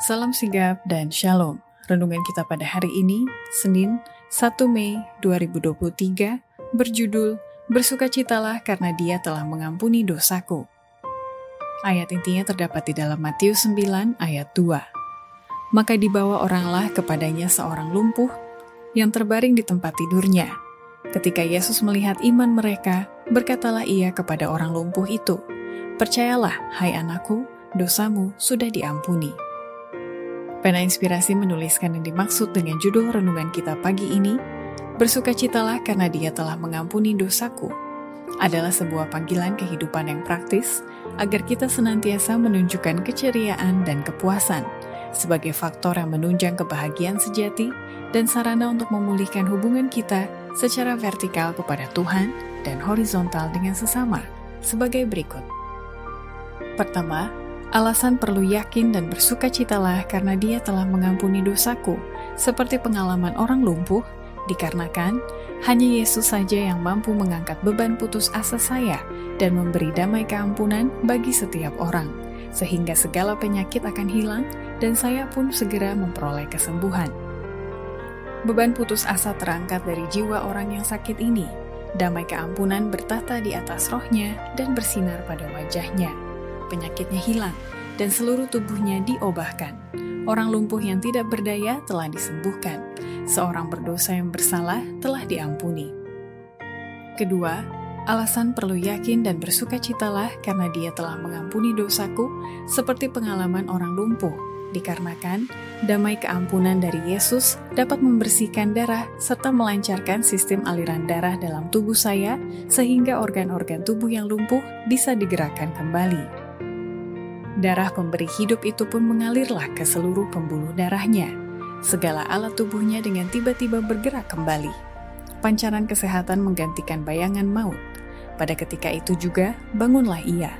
Salam sigap dan shalom. Renungan kita pada hari ini, Senin 1 Mei 2023, berjudul Bersukacitalah karena dia telah mengampuni dosaku. Ayat intinya terdapat di dalam Matius 9 ayat 2. Maka dibawa oranglah kepadanya seorang lumpuh yang terbaring di tempat tidurnya. Ketika Yesus melihat iman mereka, berkatalah ia kepada orang lumpuh itu, Percayalah, hai anakku, dosamu sudah diampuni. Pena Inspirasi menuliskan yang dimaksud dengan judul renungan kita pagi ini, Bersukacitalah karena dia telah mengampuni dosaku, adalah sebuah panggilan kehidupan yang praktis agar kita senantiasa menunjukkan keceriaan dan kepuasan sebagai faktor yang menunjang kebahagiaan sejati dan sarana untuk memulihkan hubungan kita secara vertikal kepada Tuhan dan horizontal dengan sesama sebagai berikut. Pertama, Alasan perlu yakin dan bersukacitalah karena dia telah mengampuni dosaku, seperti pengalaman orang lumpuh, dikarenakan hanya Yesus saja yang mampu mengangkat beban putus asa saya dan memberi damai keampunan bagi setiap orang, sehingga segala penyakit akan hilang dan saya pun segera memperoleh kesembuhan. Beban putus asa terangkat dari jiwa orang yang sakit ini. Damai keampunan bertata di atas rohnya dan bersinar pada wajahnya penyakitnya hilang, dan seluruh tubuhnya diobahkan. Orang lumpuh yang tidak berdaya telah disembuhkan. Seorang berdosa yang bersalah telah diampuni. Kedua, alasan perlu yakin dan bersukacitalah karena dia telah mengampuni dosaku seperti pengalaman orang lumpuh, dikarenakan damai keampunan dari Yesus dapat membersihkan darah serta melancarkan sistem aliran darah dalam tubuh saya sehingga organ-organ tubuh yang lumpuh bisa digerakkan kembali. Darah pemberi hidup itu pun mengalirlah ke seluruh pembuluh darahnya. Segala alat tubuhnya dengan tiba-tiba bergerak kembali. Pancaran kesehatan menggantikan bayangan maut. Pada ketika itu juga, bangunlah ia.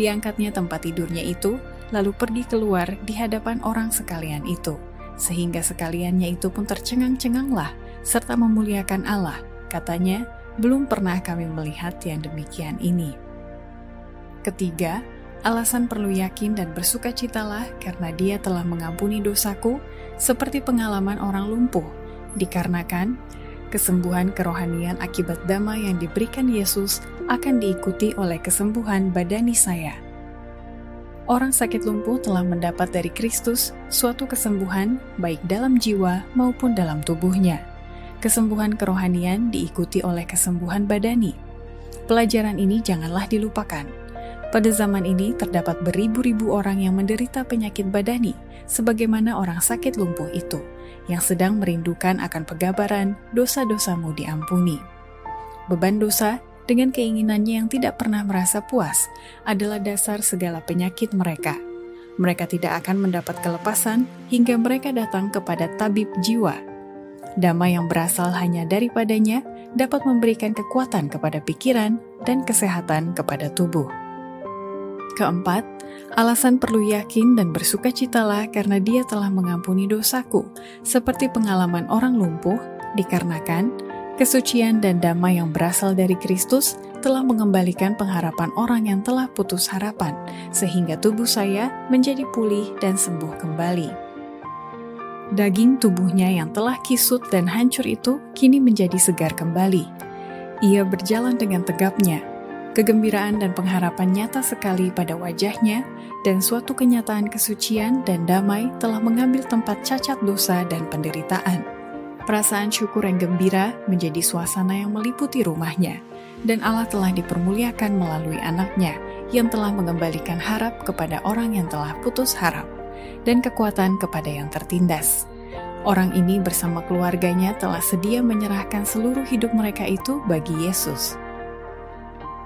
Diangkatnya tempat tidurnya itu, lalu pergi keluar di hadapan orang sekalian itu. Sehingga sekaliannya itu pun tercengang-cenganglah, serta memuliakan Allah. Katanya, belum pernah kami melihat yang demikian ini. Ketiga, Alasan perlu yakin dan bersukacitalah karena dia telah mengampuni dosaku seperti pengalaman orang lumpuh, dikarenakan kesembuhan kerohanian akibat damai yang diberikan Yesus akan diikuti oleh kesembuhan badani saya. Orang sakit lumpuh telah mendapat dari Kristus suatu kesembuhan baik dalam jiwa maupun dalam tubuhnya. Kesembuhan kerohanian diikuti oleh kesembuhan badani. Pelajaran ini janganlah dilupakan pada zaman ini terdapat beribu-ribu orang yang menderita penyakit badani, sebagaimana orang sakit lumpuh itu, yang sedang merindukan akan pegabaran dosa-dosamu diampuni. Beban dosa dengan keinginannya yang tidak pernah merasa puas adalah dasar segala penyakit mereka. Mereka tidak akan mendapat kelepasan hingga mereka datang kepada tabib jiwa. Damai yang berasal hanya daripadanya dapat memberikan kekuatan kepada pikiran dan kesehatan kepada tubuh. Keempat, alasan perlu yakin dan bersukacitalah karena dia telah mengampuni dosaku, seperti pengalaman orang lumpuh, dikarenakan kesucian dan damai yang berasal dari Kristus telah mengembalikan pengharapan orang yang telah putus harapan, sehingga tubuh saya menjadi pulih dan sembuh kembali. Daging tubuhnya yang telah kisut dan hancur itu kini menjadi segar kembali. Ia berjalan dengan tegapnya, Kegembiraan dan pengharapan nyata sekali pada wajahnya, dan suatu kenyataan kesucian dan damai telah mengambil tempat cacat dosa dan penderitaan. Perasaan syukur yang gembira menjadi suasana yang meliputi rumahnya, dan Allah telah dipermuliakan melalui anaknya yang telah mengembalikan harap kepada orang yang telah putus harap, dan kekuatan kepada yang tertindas. Orang ini bersama keluarganya telah sedia menyerahkan seluruh hidup mereka itu bagi Yesus